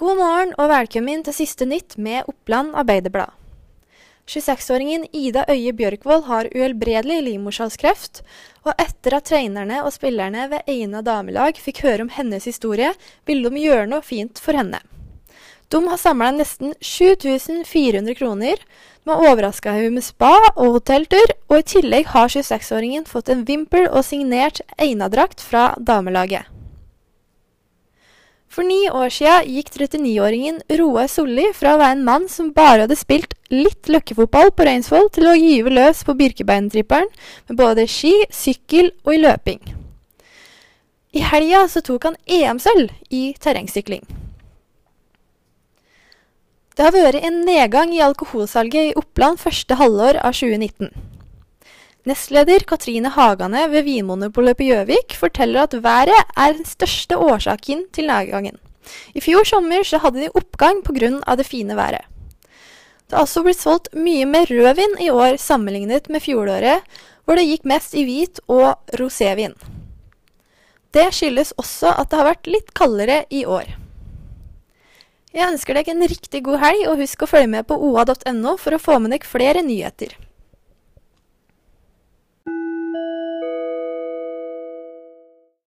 God morgen og velkommen til siste nytt med Oppland Arbeiderblad. 26-åringen Ida Øye Bjørkvold har uhelbredelig livmorhalskreft, og etter at trenerne og spillerne ved Eina damelag fikk høre om hennes historie, ville de gjøre noe fint for henne. De har samla nesten 7400 kroner, de har overraska henne med spa og hotelltur, og i tillegg har 26-åringen fått en vimpel og signert Eina-drakt fra damelaget. For ni år sia gikk 39-åringen Roar Solli fra å være en mann som bare hadde spilt litt løkkefotball på Reinsvoll, til å gyve løs på Birkebeinertripperen med både ski, sykkel og i løping. I helga så tok han EM-sølv i terrengsykling. Det har vært en nedgang i alkoholsalget i Oppland første halvår av 2019. Nestleder Katrine Hagane ved Vinmonopolet på Gjøvik forteller at været er den største årsaken til nedgangen. I fjor sommer så hadde de oppgang pga. det fine været. Det har også blitt solgt mye mer rødvin i år sammenlignet med fjoråret, hvor det gikk mest i hvit og rosévin. Det skyldes også at det har vært litt kaldere i år. Jeg ønsker deg en riktig god helg, og husk å følge med på oa.no for å få med deg flere nyheter.